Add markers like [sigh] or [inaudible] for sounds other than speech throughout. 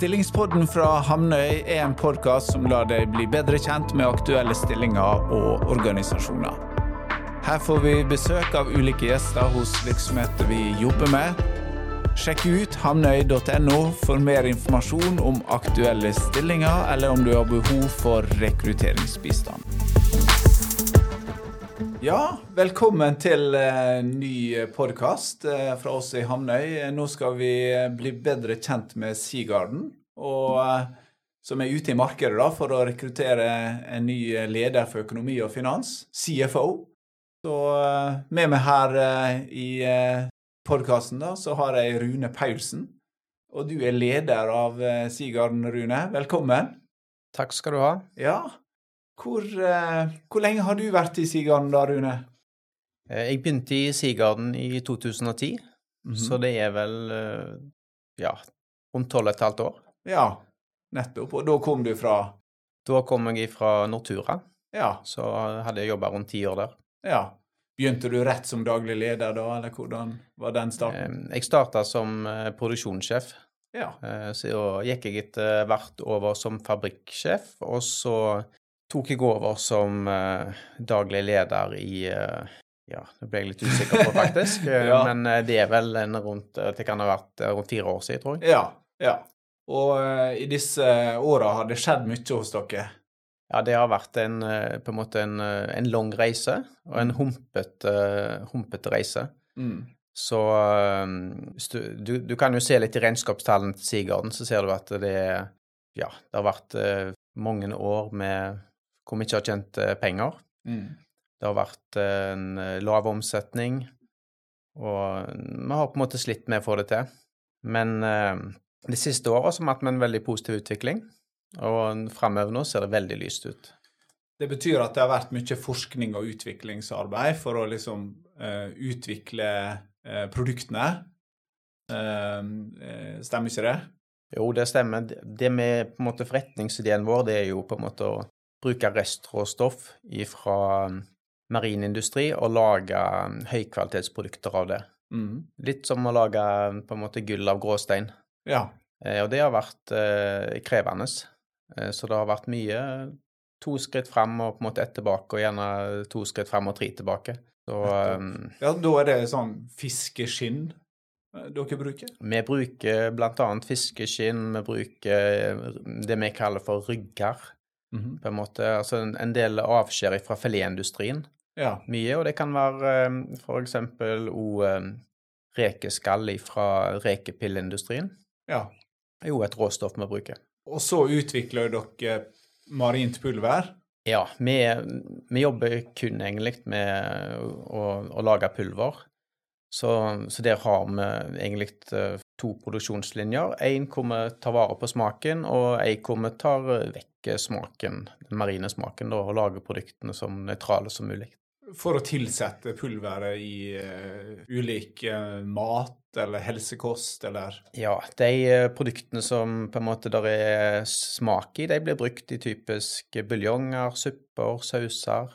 Stillingspodden fra Hamnøy er en podkast som lar deg bli bedre kjent med aktuelle stillinger og organisasjoner. Her får vi besøk av ulike gjester hos virksomheter vi jobber med. Sjekk ut hamnøy.no for mer informasjon om aktuelle stillinger, eller om du har behov for rekrutteringsbistand. Ja, velkommen til en ny podkast fra oss i Hamnøy. Nå skal vi bli bedre kjent med Seagarden, og, som er ute i markedet da, for å rekruttere en ny leder for økonomi og finans, CFO. Så med meg her i podkasten så har jeg Rune Paulsen, og du er leder av Sigarden, Rune. Velkommen. Takk skal du ha. Ja, hvor, hvor, lenge har du vært i Sigarden da, Rune? Jeg begynte i Sigarden i 2010, mm -hmm. så det er vel ja, rundt tolv og et halvt år. Ja, nettopp. Og da kom du fra? Da kom jeg fra Nortura. Ja. Så hadde jeg jobba rundt ti år der. Ja. Begynte du rett som daglig leder da, eller hvordan var den starten? Jeg starta som produksjonssjef. Ja. Så gikk jeg etter hvert over som fabrikksjef, og så tok jeg over som uh, daglig leder i Ja, det ble jeg litt usikker på, faktisk. [laughs] ja. Men det er vel en rundt Det kan ha vært rundt fire år siden, tror jeg. Ja. ja. Og i disse åra har det skjedd mye hos dere? Ja, det har vært en, på en måte en, en lang reise, og en humpete, humpete reise. Mm. Så du, du, kan jo se litt i regnskapstallene til Sigarden, så ser du at det, ja, det har vært mange år med hvor vi ikke har tjent penger. Mm. Det har vært en lav omsetning, og vi har på en måte slitt med å få det til. Men de siste åra har vi hatt en veldig positiv utvikling, og framover nå ser det veldig lyst ut. Det betyr at det har vært mye forskning og utviklingsarbeid for å liksom uh, utvikle uh, produktene. Uh, stemmer ikke det? Jo, det stemmer. Det med på en måte forretningsideen vår, det er jo på en måte å bruke restråstoff fra marinindustri og lage høykvalitetsprodukter av det. Mm. Litt som å lage på en måte gull av gråstein. Ja. Eh, og det har vært eh, krevende. Eh, så det har vært mye to skritt fram og på en måte ett tilbake, og gjerne to skritt fram og tre tilbake. Så, ja, da er det sånn fiskeskinn dere bruker? Vi bruker annet fiskeskinn, vi bruker det vi kaller for rygger. Mm -hmm. på en måte, altså en, en del avskjær fra filetindustrien. Ja. Mye, og det kan være eksempel òg rekeskall fra rekepilleindustrien. Ja. Er jo et råstoff vi bruker. Og så utvikler dere marint pulver? Ja, vi, vi jobber kun egentlig med å, å lage pulver. Så, så, der har vi egentlig to produksjonslinjer. En hvor vi tar vare på smaken, og en hvor vi tar vekk smaken, den marine smaken, da, og lager produktene som nøytrale som mulig. For å tilsette pulveret i uh, ulik uh, mat eller helsekost, eller? Ja, de uh, produktene som på en måte der er smak i, de blir brukt i typisk buljonger, supper, sauser,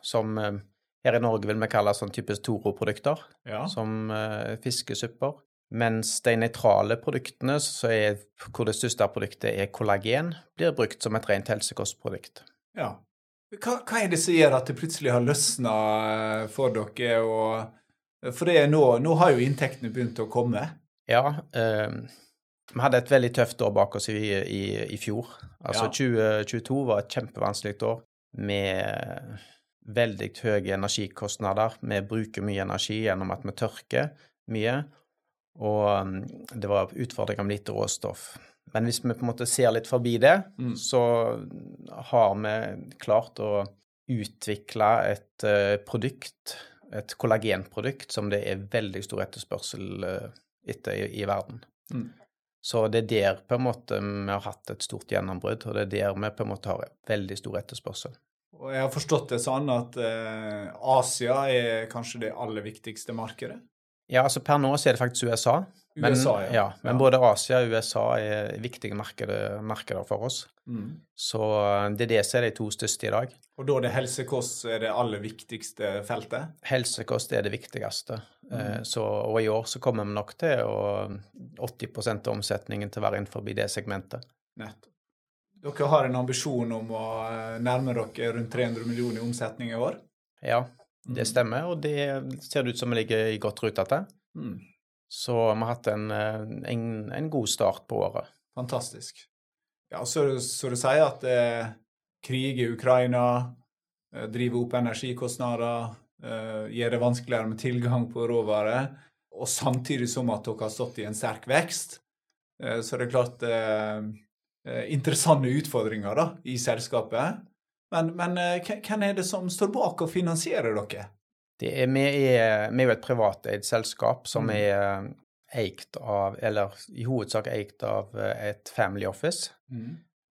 som her i Norge vil vi kalle sånn typisk Toro-produkter, ja. som fiskesupper. Mens de nøytrale produktene, er, hvor det største produktet er kollagen, blir brukt som et rent helsekostprodukt. Ja. Hva, hva, er det som gjør at det plutselig har løsna for dere? Og, for det nå, nå har jo inntektene begynt å komme. Ja. Eh, vi hadde et veldig tøft år bak oss i, i, i fjor. Altså ja. 2022 var et kjempevanskelig år med veldig høye energikostnader. Vi bruker mye energi gjennom at vi tørker mye og det var utfordringer med lite råstoff. Men hvis vi på en måte ser litt forbi det, mm. så har vi klart å utvikle et uh, produkt, et kollagenprodukt, som det er veldig stor etterspørsel uh, etter i, i verden. Mm. Så det er der på en måte vi har hatt et stort gjennombrudd, og det er der vi på en måte har veldig stor etterspørsel. Og jeg har forstått det sånn at eh, Asia er kanskje det aller viktigste markedet? Ja, altså per nå så er det faktisk USA. Men, USA, ja. ja. Men både Asia og USA er viktige markeder, markeder for oss. Mm. Så eh, det er det som er de to største i dag. Og da er det helsekost er det aller viktigste feltet? Helsekost er det viktigste. Eh, Mm. Så, og i år så kommer vi nok til å 80% av omsetningen til å være innenfor det segmentet. Nettopp. Dere har en ambisjon om å eh, nærme dere rundt 300 millioner i omsetning i år? Ja, det Mm. stemmer, og det ser det ut som vi ligger i godt ruta til. Mm. Så vi har hatt en, eh, en, en god start på året. Fantastisk. Ja, så, så du sier at eh, krig i Ukraina eh, driver opp energikostnader, eh, gjør det vanskeligere med tilgang på råvarer, og samtidig som at dere har stått i en sterk vekst, eh, så er det klart eh, interessante utfordringer da, i selskapet. Men, men hvem er det som står bak og finansierer dere? Det er, vi, er, vi er jo et privateid selskap som Mm. er eh, eikt av, eller i hovedsak eikt av eh, et family office.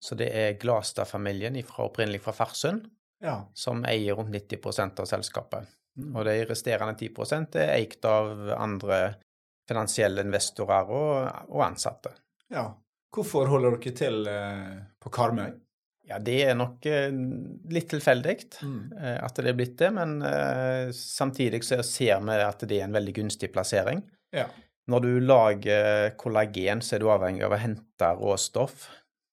Så det er Glastad-familien opprinnelig fra Farsund Ja. som eier rundt 90% av selskapet. Mm. Og de resterende 10% er eikt av andre finansielle investorer og, og ansatte. ja. Hvorfor holder dere til eh, på Karmøy? Ja, det er nok eh, litt tilfeldig Mm. eh, at det er blitt det, men eh, samtidig så ser vi at det er en veldig gunstig plassering. Ja. Når du lager kollagen, så er du avhengig av å hente råstoff.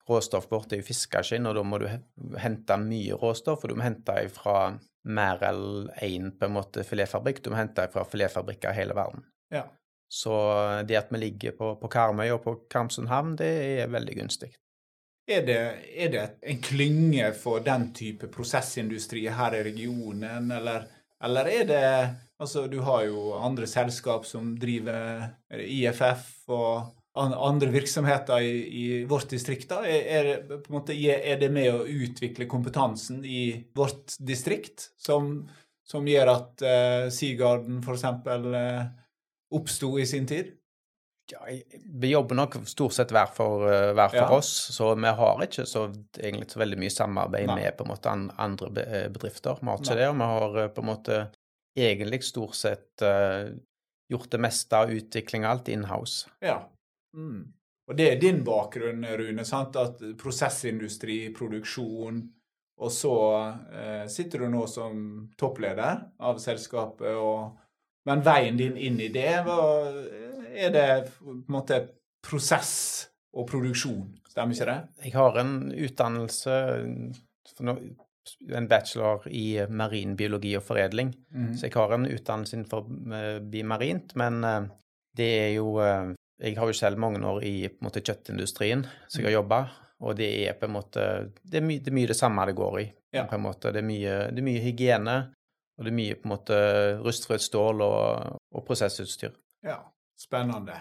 Råstoff er jo fiskeskinn, og da må du hente mye råstoff, og du må hente fra mer enn én på en måte filetfabrikk. Du må hente fra filetfabrikker i hele verden. ja. Så det at vi ligger på, på Karmøy og på Karmsund havn, det er veldig gunstig. Er det, er det en klynge for den type prosessindustri her i regionen, eller, eller er det Altså, du har jo andre selskap som driver er IFF og andre virksomheter i, i vårt distrikt. da. Er, er, er det med å utvikle kompetansen i vårt distrikt som, som gjør at uh, Seagarden f.eks. Uh, oppsto i sin tid? Ja, vi jobber nok stort sett hver for, eh, hver for Ja. oss, så vi har ikke så, egentlig så veldig mye samarbeid Nei. med på en måte andre eh, bedrifter. Vi har ikke Nei. det, og vi har eh, på en måte egentlig stort sett uh, gjort det meste av utvikling alt in-house. Ja. Mm. Og det er din bakgrunn, Rune, sant? at prosessindustri, produksjon, og så eh, sitter du nå som toppleder av selskapet, og, men veien din inn i det, hva, er det på en måte prosess og produksjon, stemmer ikke det? Jeg har en utdannelse, en bachelor i marin biologi og foredling, Mm. så jeg har en utdannelse innenfor eh, bimarint, men eh, det er jo eh, Jeg har jo selv mange år i måte, kjøttindustrien, så jeg har jobba, og det er på en måte Det er, my, det, er mye det samme det går i. Ja. på en måte. Det er mye, det er mye hygiene, og det er mye på en måte rustfritt stål og, og prosessutstyr. Ja, spennende.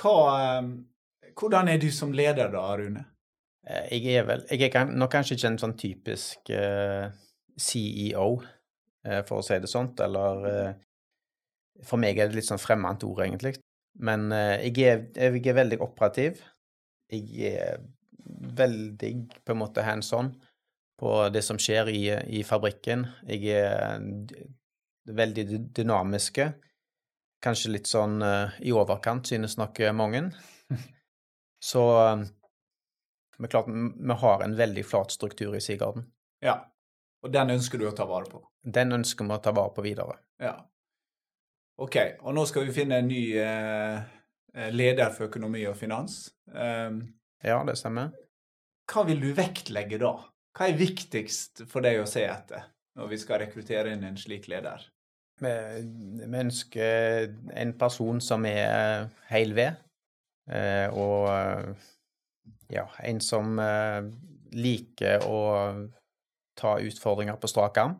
Hva, eh, hvordan er du som leder da, Rune? Eh, Jeg er vel Jeg er nok kanskje ikke en sånn typisk eh, CEO, eh, for å si det sånt, eller For meg er det litt sånn fremmed ord, egentlig. Men jeg, er, jeg er veldig operativ. Jeg er veldig på en måte hands on på det som skjer i, i fabrikken. Jeg er veldig dy- dynamiske. Kanskje litt sånn eh, i overkant, synes nok eh, mange. [laughs] Så eh, men klart, vi har en veldig flat struktur i Sigarden. Ja, og den ønsker du å ta vare på? Den ønsker vi å ta vare på videre. Ja. Ok, og nå skal vi finne en ny eh, eh, leder for økonomi og finans. Um, Ja, det stemmer. hva vil du vektlegge da? Hva er viktigst for deg å se etter når vi skal rekruttere inn en slik leder? Vi, vi ønsker en person som er heil ved, eh, og eh, ja, en som eh, liker å ta utfordringer på strak arm,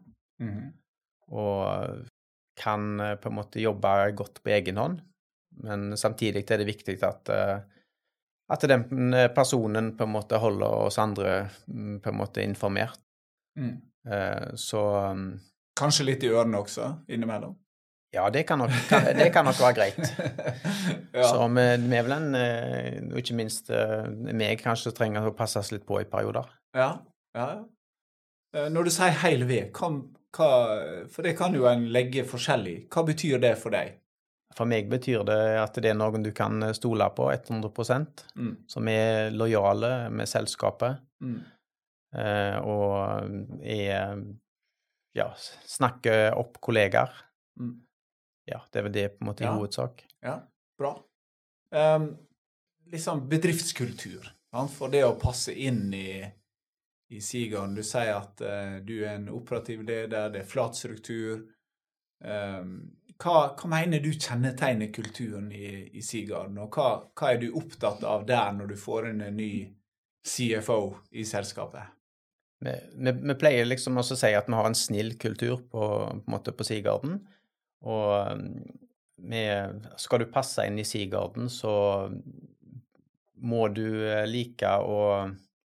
og kan eh, på en måte jobbe godt på egen hånd. Men samtidig er det viktig at, eh, at den personen på en måte holder oss andre mm, på en måte informert. Mm. Eh, Så mm, Kanskje litt i ørene også, innimellom? ja, det kan nok, kan, det kan nok være greit. [laughs] ja. Så vi, er vel en, eh, og ikke minst eh, meg, kanskje trenger å passes litt på i perioder. Ja, ja. ja. Eh, Når du sier heil ved, hva, for det kan jo en legge forskjellig. Hva betyr det for deg? For meg betyr det at det er noen du kan stole på 100 Mm. som er lojale med selskapet, Mm. og er Ja, snakke opp kollegaer. Mm. Ja, det er vel det på en måte i Ja. hovedsak. Ja, bra. Um, liksom bedriftskultur. Sant? For det å passe inn i, i Sigan Du sier at uh, du er en operativ leder, det er flat struktur. Um, hva, hva mener du kjennetegner kulturen i, i Sigarden, og hva, hva er du opptatt av der når du får inn en ny CFO i selskapet? Vi, vi, vi pleier liksom også å si at vi har en snill kultur på, på, måte på Sigarden. Og um, vi, skal du passe inn i Sigarden, så må du eh, like å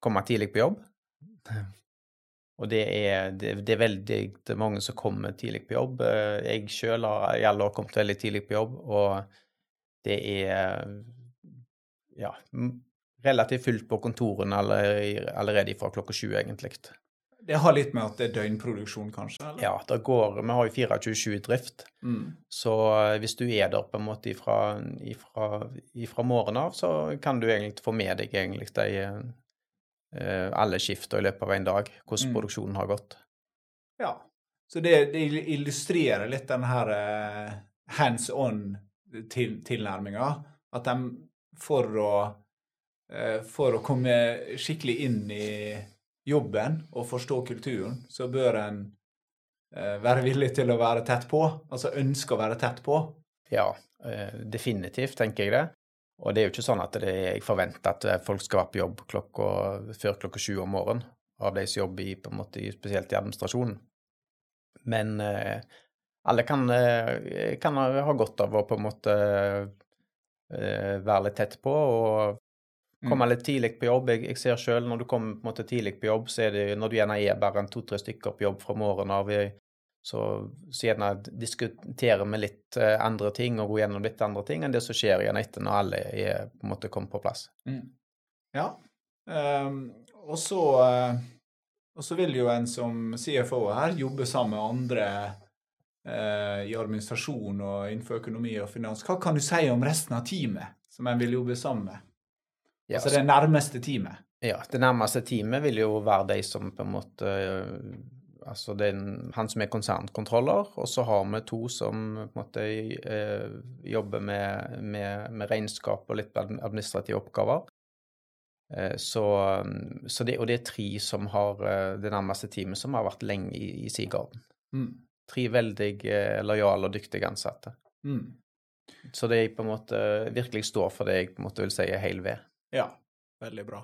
komme tidlig på jobb. [laughs] Og det er, det, det er veldig mange som kommer tidlig på jobb. Eh, Jeg sjøl har i alle år kommet veldig tidlig på jobb, og det er ja, relativt fullt på kontorene allerede, fra klokka sju, egentlig. Det har litt med at det er døgnproduksjon, kanskje? Eller? Ja, det går Vi har jo 24-7 i drift, Mm. så eh, hvis du er der på en måte ifra, ifra, ifra morgenen av, så kan du egentlig få med deg egentlig de eh, alle skifter i løpet av en dag, hvordan Mm. produksjonen har gått. Ja. Så det, det illustrerer litt den her eh, hands on-tilnærminga. At de for å For å komme skikkelig inn i jobben og forstå kulturen, så bør en eh, være villig til å være tett på. Altså ønske å være tett på. Ja, eh, definitivt, tenker jeg det. Og det er jo ikke sånn at det, jeg forventer at eh, folk skal være på jobb klokka, før klokka sju om morgenen, av de som jobber i, på en måte, spesielt i administrasjonen. Men eh, alle kan, eh, kan ha godt av å på en måte eh, være litt tett på og komme litt tidlig på jobb. Jeg, jeg ser sjøl når du kommer på en måte tidlig på jobb, så er det når du gjerne er bare en to-tre stykker på jobb fra morgenen av, så, så gjerne diskuterer vi litt eh, andre ting og går gjennom litt andre ting enn det som skjer igjen etter når alle er på en måte kommet på plass. Mm. Ja. Um, og så eh, og så vil jo en som CFO her jobbe sammen med andre eh, i administrasjon og innenfor økonomi og finans. Hva kan du si om resten av teamet som en vil jobbe sammen med? Ja, altså det nærmeste teamet. Ja, det nærmeste teamet vil jo være de som på en måte øh, Altså er han som er konsernkontroller, og så har vi to som på en måte øh, jobber med, med, med regnskap og litt adm- administrative oppgaver. Eh, Så, så det, og det er tre som har det nærmeste teamet som har vært lenge i, i Sigarden. Mm. Tre veldig eh, lojale og dyktige ansatte. Mm. Så det på en måte virkelig står for det jeg på en måte vil si er hel ved. Ja, veldig bra.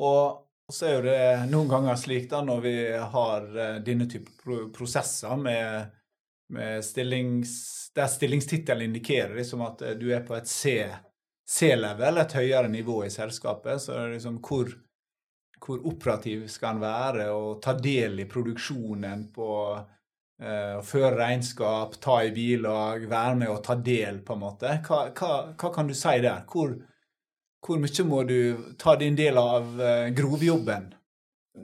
Og så er jo det noen ganger slik da, når vi har eh, denne type prosesser med, med stillings, der stillingstittelen indikerer liksom at eh, du er på et C-level, et høyere nivå i selskapet, så er det liksom hvor, hvor operativ skal en være og ta del i produksjonen på Uh, føre regnskap, ta i bilag, være med og ta del, på en måte. Hva, hva, hva kan du si der? Hvor, hvor mye må du ta din del av eh, grovjobben?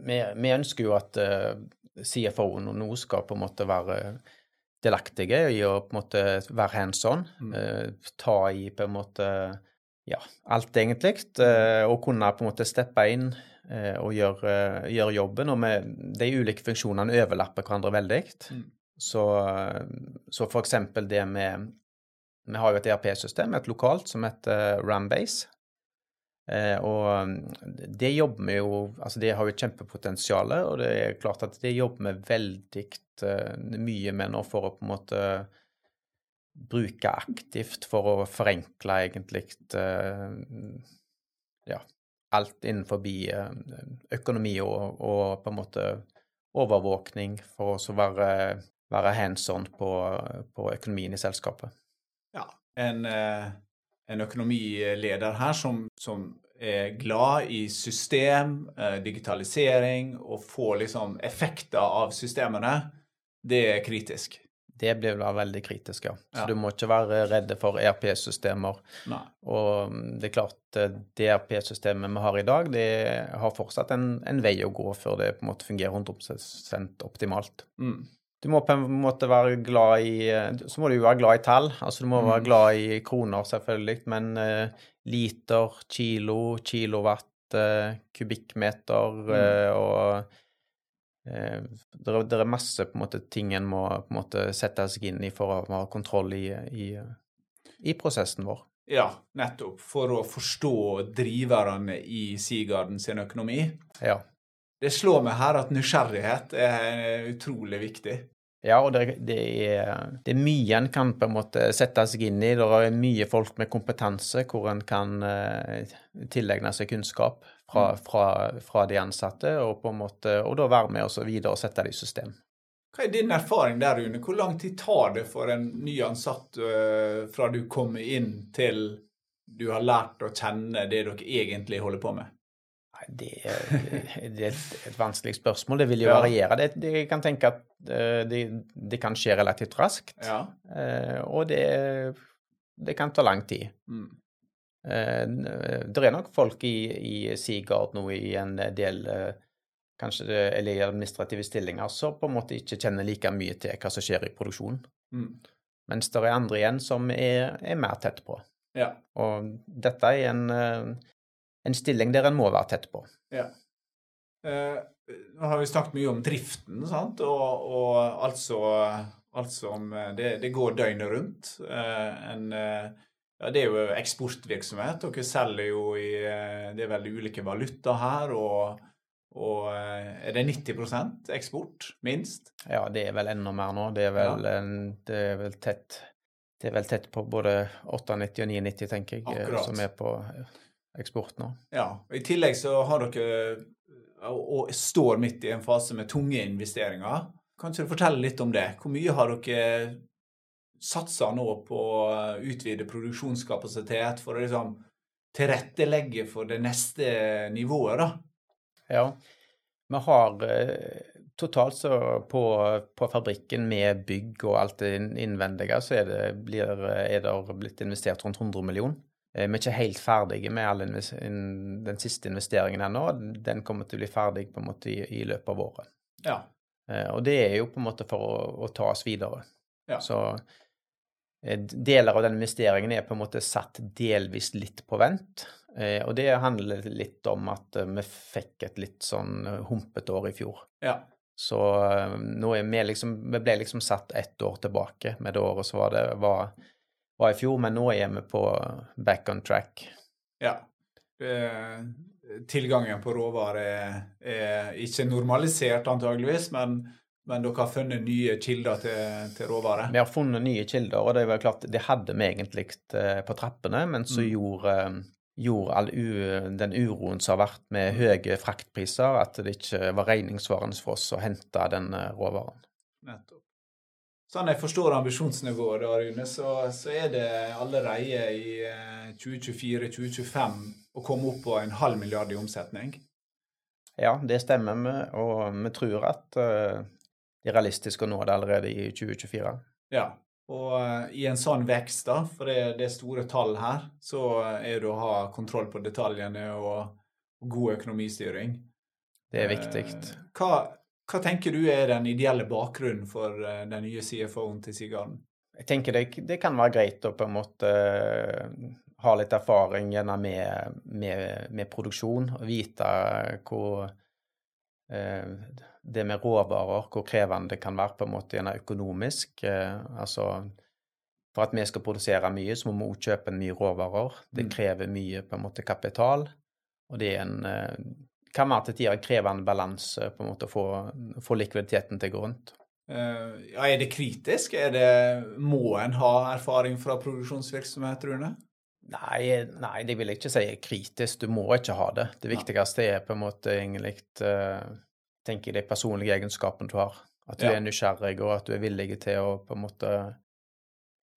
vi, vi ønsker jo at uh, CFO-en nå skal på en måte være delaktige i å på en måte være hands on, Mm. eh, ta i på en måte ja, alt egentlig, eh, og kunne på en måte steppe inn eh, og gjøre, gjøre jobben. Og med, de ulike funksjonene overlapper hverandre veldig. Mm. Så, så for eksempel det med Vi har jo et ERP-system, et lokalt, som heter Rambase. Eh, og mm, det jobber vi jo Altså, det har jo et kjempepotensial, og det er klart at det jobber vi veldig eh, mye med nå for å på en måte bruke aktivt for å forenkle egentlig eh, ja, alt innenfor økonomi og, og på en måte overvåkning for å være, være hands on på, på økonomien i selskapet. Ja, en, eh, en økonomileder her som, som er glad i system, eh, digitalisering, og får liksom effekter av systemene, det er kritisk. Det blir vel veldig kritisk, ja. Så Ja. du må ikke være redde for ERP-systemer. Og mm, det er klart, eh, det ERP-systemet vi har i dag, det har fortsatt en, en vei å gå før det på en måte fungerer 100 optimalt. Mm. Du må på en måte være glad i Så må du jo være glad i tall. Altså du må være Mm. glad i kroner, selvfølgelig, men eh, liter, kilo, kilowatt, eh, kubikkmeter Mm. eh, og eh, det, er, det er masse på en måte ting en må på en måte sette seg inn i for å ha kontroll i, i, i prosessen vår. Ja, nettopp. For å forstå driverne i Seagarden sin økonomi. Ja. Det slår meg her at nysgjerrighet er utrolig viktig. Ja, og det, det, er, det er mye en kan på en måte sette seg inn i. Det er mye folk med kompetanse hvor en kan uh, tilegne seg kunnskap fra, fra, fra de ansatte, og på en måte, og da være med oss videre og sette det i system. Hva er din erfaring der, Rune? Hvor lang tid tar det for en ny ansatt øh, fra du kommer inn til du har lært å kjenne det dere egentlig holder på med? Det er, det er et, et vanskelig spørsmål. Det vil jo Ja. variere. Det, det, jeg kan tenke at eh, det, det kan skje relativt raskt, Ja. eh, og det, det kan ta lang tid. Mm. Eh, Det er nok folk i, i Sigard nå i en del kanskje det, eller i administrative stillinger som på en måte ikke kjenner like mye til hva som skjer i produksjonen. Mm. Mens det er andre igjen som er, er mer tett på. Ja. Og dette er en, en stilling der en må være tett på. ja. Eh, nå har vi snakket mye om driften, sant? Og, og alt som altså, eh, det, det går døgnet rundt. Eh, en, eh, ja, det er jo eksportvirksomhet. Dere selger jo i eh, Det er veldig ulike valuta her. og og er det 90% eksport, minst? Ja, det er vel enda mer nå. Det er vel, en, det er vel tett det er vel tett på både 98 og 99, tenker jeg, Akkurat. som er på eksport nå. Ja. og I tillegg så har dere og og står midt i en fase med tunge investeringer. Kan ikke du fortelle litt om det? Hvor mye har dere satsa nå på å utvide produksjonskapasitet for å liksom tilrettelegge for det neste nivået, da? Ja, vi har eh, totalt så på, på fabrikken med bygg og alt det innvendige, så er det, blir, er det blitt investert rundt 100 millioner. Eh, Vi er ikke helt ferdige med all den siste investeringen ennå. Den kommer til å bli ferdig på en måte i, i løpet av året. Ja. Eh, Og det er jo på en måte for å, å ta oss videre. Ja. Så eh, deler av den investeringen er på en måte satt delvis litt på vent. Og det handler litt om at vi fikk et litt sånn humpete år i fjor. ja. Så nå er vi liksom Vi ble liksom satt ett år tilbake med det året som var det var, var i fjor, men nå er vi på back on track. ja. Eh, Tilgangen på råvarer er, er ikke normalisert, antageligvis, men, men dere har funnet nye kilder til, til råvarer? Vi har funnet nye kilder, og det er klart, det hadde vi egentlig eh, på trappene, men så Mm. gjorde, gjorde all u, den uroen som har vært med høye fraktpriser, at det ikke var regningssvarende for oss å hente den eh, råvaren. Nettopp. Sånn jeg forstår ambisjonsnivået, da, Rune, så, så er det allerede i eh, 2024-2025 å komme opp på en halv milliard i omsetning. Ja, det stemmer, vi, og vi tror at uh, det er realistisk å nå det allerede i 2024. Ja. Og uh, i en sånn vekst, da, for det, det er store tall her, så er det å ha kontroll på detaljene og god økonomistyring. Det er viktig. Uh, hva, hva tenker du er den ideelle bakgrunnen for eh, den nye CFO-en til Sigarden? Jeg tenker det, det kan være greit å på en måte eh, ha litt erfaring gjerne med, med, med produksjon, og vite hvor eh, det med råvarer, hvor krevende det kan være på en måte gjerne økonomisk. Altså for at vi skal produsere mye, så må vi også kjøpe mye råvarer. Det Mm. krever mye på en måte kapital, og det er en kan være til tider en krevende balanse på en måte å få, få likviditeten til å gå rundt. Eh, ja, er det kritisk? Er det, må en ha erfaring fra produksjonsvirksomhet, Rune? Nei, nei, det vil jeg ikke si er kritisk. Du må ikke ha det. Det viktigste er på en måte egentlig uh, tenker jeg, de personlige egenskapene du har. At du Ja. er nysgjerrig, og at du er villig til å på en måte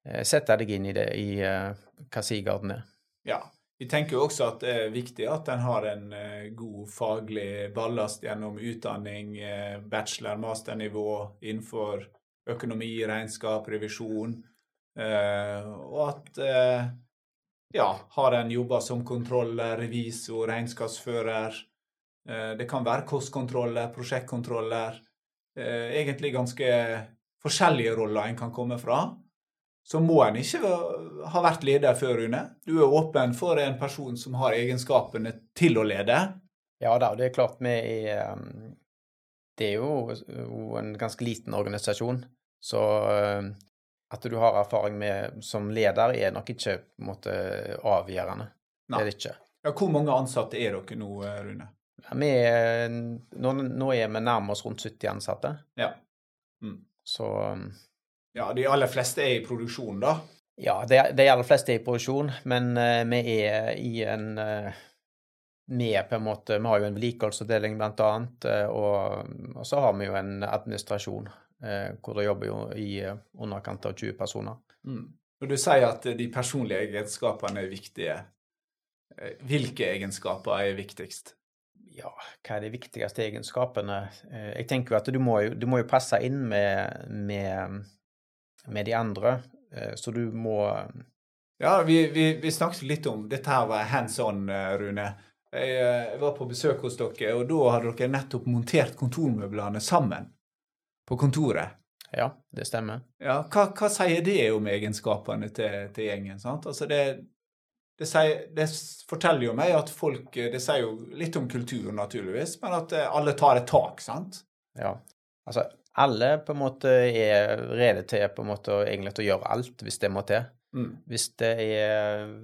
eh, sette deg inn i det i eh, hva Sigarden er. Ja. Vi tenker jo også at det er viktig at en har en eh, god faglig ballast gjennom utdanning, eh, bachelor- masternivå innenfor økonomi, regnskap, revisjon, eh, og at ja, har en jobba som kontroller, revisor, regnskapsfører. Det kan være kostkontroller, prosjektkontroller. egentlig ganske forskjellige roller en kan komme fra, så må en ikke ha vært leder før, Rune. Du er åpen for en person som har egenskapene til å lede. Ja da, det er klart vi er um, Det er jo en ganske liten organisasjon, så um, at du har erfaring med som leder, er nok ikke på en måte avgjørende. Nei. Det er det ikke. Ja, Hvor mange ansatte er dere nå, Rune? Ja, vi er, nå, nå, er vi nærmest rundt 70 ansatte. Ja. Mm. Så um, Ja, de aller fleste er i produksjon, da? Ja, de, de aller fleste er i produksjon, men uh, vi er i en uh, vi er på en måte Vi har jo en vedlikeholdsavdeling, blant annet, uh, og, og, så har vi jo en administrasjon hvor det jobber jo i underkant av 20 personer. Mm. Når du sier at de personlige egenskapene er viktige, hvilke egenskaper er viktigst? ja, hva er de viktigste egenskapene? Eh, jeg tenker jo at du må jo, du må jo passe inn med, med, med, de andre, eh, så du må Ja, vi, vi, vi snakket litt om Dette her var hands on, eh, Rune. Jeg var på besøk hos dere, og da hadde dere nettopp montert kontormøblene sammen på kontoret. Ja, det stemmer. Ja, Hva, hva sier det om egenskapene til, til gjengen? sant? Altså det, det, sier, det, forteller jo meg at folk Det sier jo litt om kulturen, naturligvis, men at eh, alle tar et tak, sant? Ja. Altså, alle på en måte er rede til på en måte egentlig å gjøre alt, hvis det må til. Mm. Hvis det er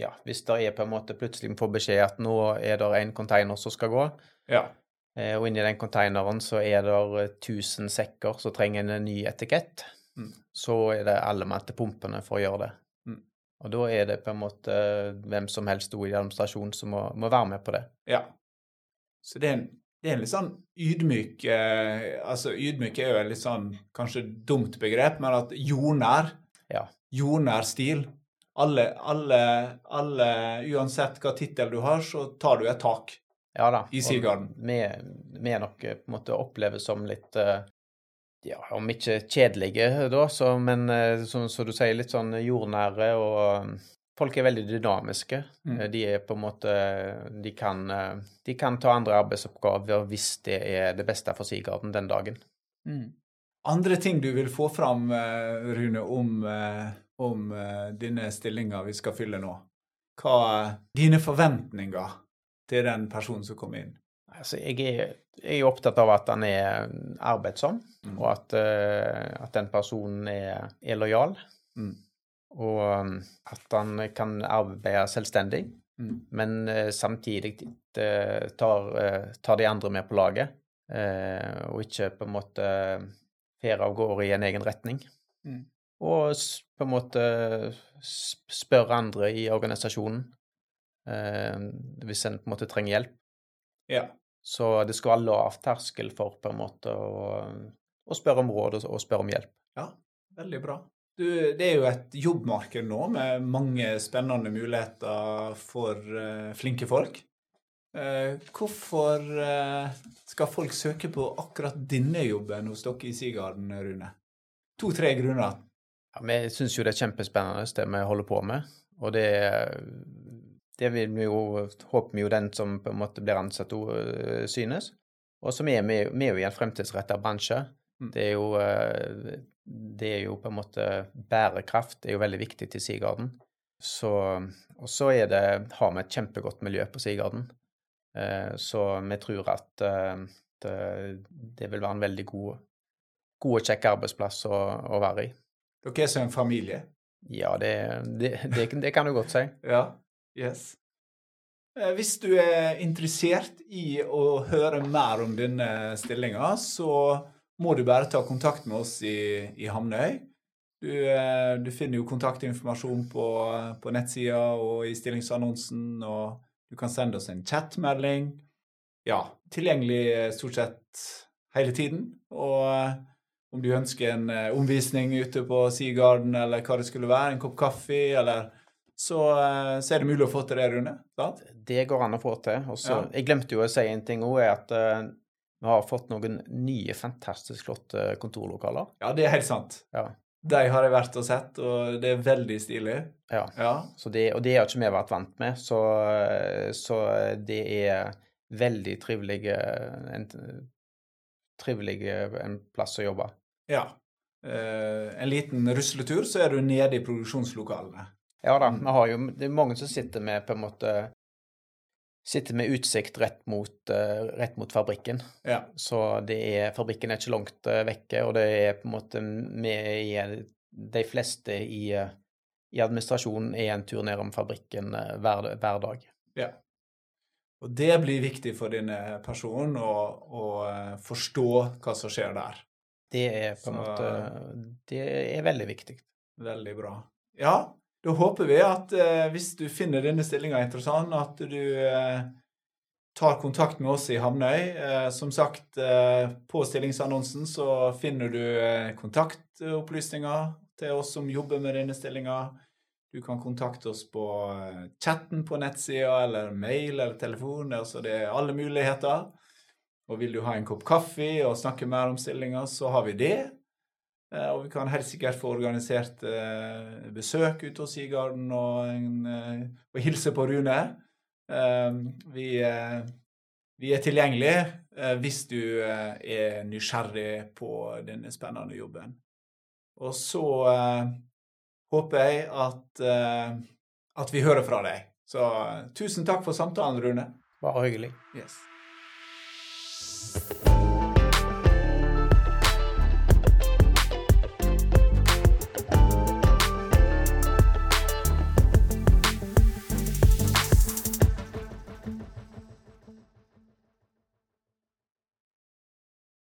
Ja, hvis det er på en måte plutselig vi får beskjed at nå er det en container som skal gå, ja. Eh, og inni den containeren så er det 1000 sekker som trenger en ny etikett, mm. så er det alle mann til pumpene for å gjøre det. Og da er det på en måte hvem som helst i administrasjonen som må, må, være med på det. Ja. Så det er en, det er en litt sånn ydmyk eh, Altså ydmyk er jo et litt sånn kanskje dumt begrep, men at jordnær ja. Jordnær stil. Alle, alle, alle, uansett hva tittel du har, så tar du et tak ja da. i Seagarden. Vi, er nok på en måte oppleves som litt uh, ja, om ikke kjedelige, da, så, men eh, som du sier, litt sånn jordnære og Folk er veldig dynamiske. Mm. Eh, de er på en måte de kan, eh, de kan, ta andre arbeidsoppgaver hvis det er det beste for Sigarden den dagen. Mm. Andre ting du vil få fram, Rune, om, om denne stillinga vi skal fylle nå? Hva er dine forventninger til den personen som kommer inn? Altså, jeg er, jeg er opptatt av at han er arbeidsom, mm. og at, uh, at, den personen er, er lojal. Mm. Og um, at han kan arbeide selvstendig, mm. men uh, samtidig uh, tar, tar, de andre med på laget. og ikke på en måte fære av gårde i en egen retning. Mm. Og på en måte spørre andre i organisasjonen hvis en på en måte trenger hjelp. Ja. Så det skal være lav terskel for på en måte å, å spørre om råd og, og spørre om hjelp. Ja, veldig bra. Du, det er jo et jobbmarked nå med mange spennende muligheter for uh, flinke folk. Uh, hvorfor uh, skal folk søke på akkurat denne jobben hos dere i Sigarden, Rune? To-tre grunner. Ja, vi syns jo det er kjempespennende, det vi holder på med. Og det det vil vi jo, håper vi jo den som på en måte blir ansatt, synes. Og så er vi, vi er jo i en fremtidsrettet bransje. Mm. Det er jo det er jo på en måte Bærekraft det er jo veldig viktig til Sigarden. Så, og så er det, har vi et kjempegodt miljø på Sigarden. Uh, så vi tror at det, det, vil være en veldig god, god og kjekk arbeidsplass å, å være i. Dere er som en familie? Ja, det, det, det kan du godt si. [laughs] ja. Yes. Eh, hvis du er interessert i å høre mer om denne stillinga, så må du bare ta kontakt med oss i, i Hamnøy. Du, eh, du, finner jo kontaktinformasjon på, på nettsida og i stillingsannonsen, og du kan sende oss en chatmelding. Ja, tilgjengelig stort sett hele tiden. Og eh, om du ønsker en omvisning ute på Seagarden, eller hva det skulle være, en kopp kaffe, eller så, eh, så, er det mulig å få til det, Rune? Sant? Det går an å få til. Også, ja. Jeg glemte jo å si en ting òg, er at vi har fått noen nye, fantastisk flotte kontorlokaler. Ja, det er helt sant. Ja. De har jeg vært og sett, og det er veldig stilig. Ja. ja. Det, og det har ikke vi vært vant med, så, så det er veldig trivelig en, trivelig en plass å jobbe. Ja. en liten rusletur, så er du nede i produksjonslokalene. Ja da. Vi har jo, det er mange som sitter med på en måte sitter med utsikt rett mot, uh, rett mot fabrikken. Ja. Så det er, fabrikken er ikke langt uh, vekke, og det er på en måte med i De fleste i, i administrasjonen er en tur nedom fabrikken hver, hver, dag. Ja. Og det blir viktig for denne personen å, å forstå hva som skjer der. Det er på en måte Det er veldig viktig. Veldig bra. Ja, da håper vi at eh, hvis du finner denne stillinga interessant, at du eh, tar kontakt med oss i Hamnøy. Eh, som sagt, eh, på stillingsannonsen så finner du eh, kontaktopplysninger til oss som jobber med denne stillinga. Du kan kontakte oss på eh, chatten på nettsida, eller mail eller telefon. Altså det er alle muligheter. Og vil du ha en kopp kaffe og snakke mer om stillinga, så har vi det. Eh, og vi kan helt sikkert få organisert eh, besøk ute hos Sigarden og, en, eh, og, hilse på Rune. Vi, vi er tilgjengelige hvis du er nysgjerrig på denne spennende jobben. Og så håper jeg at, at vi hører fra deg. Så tusen takk for samtalen, Rune. Bare hyggelig. Yes.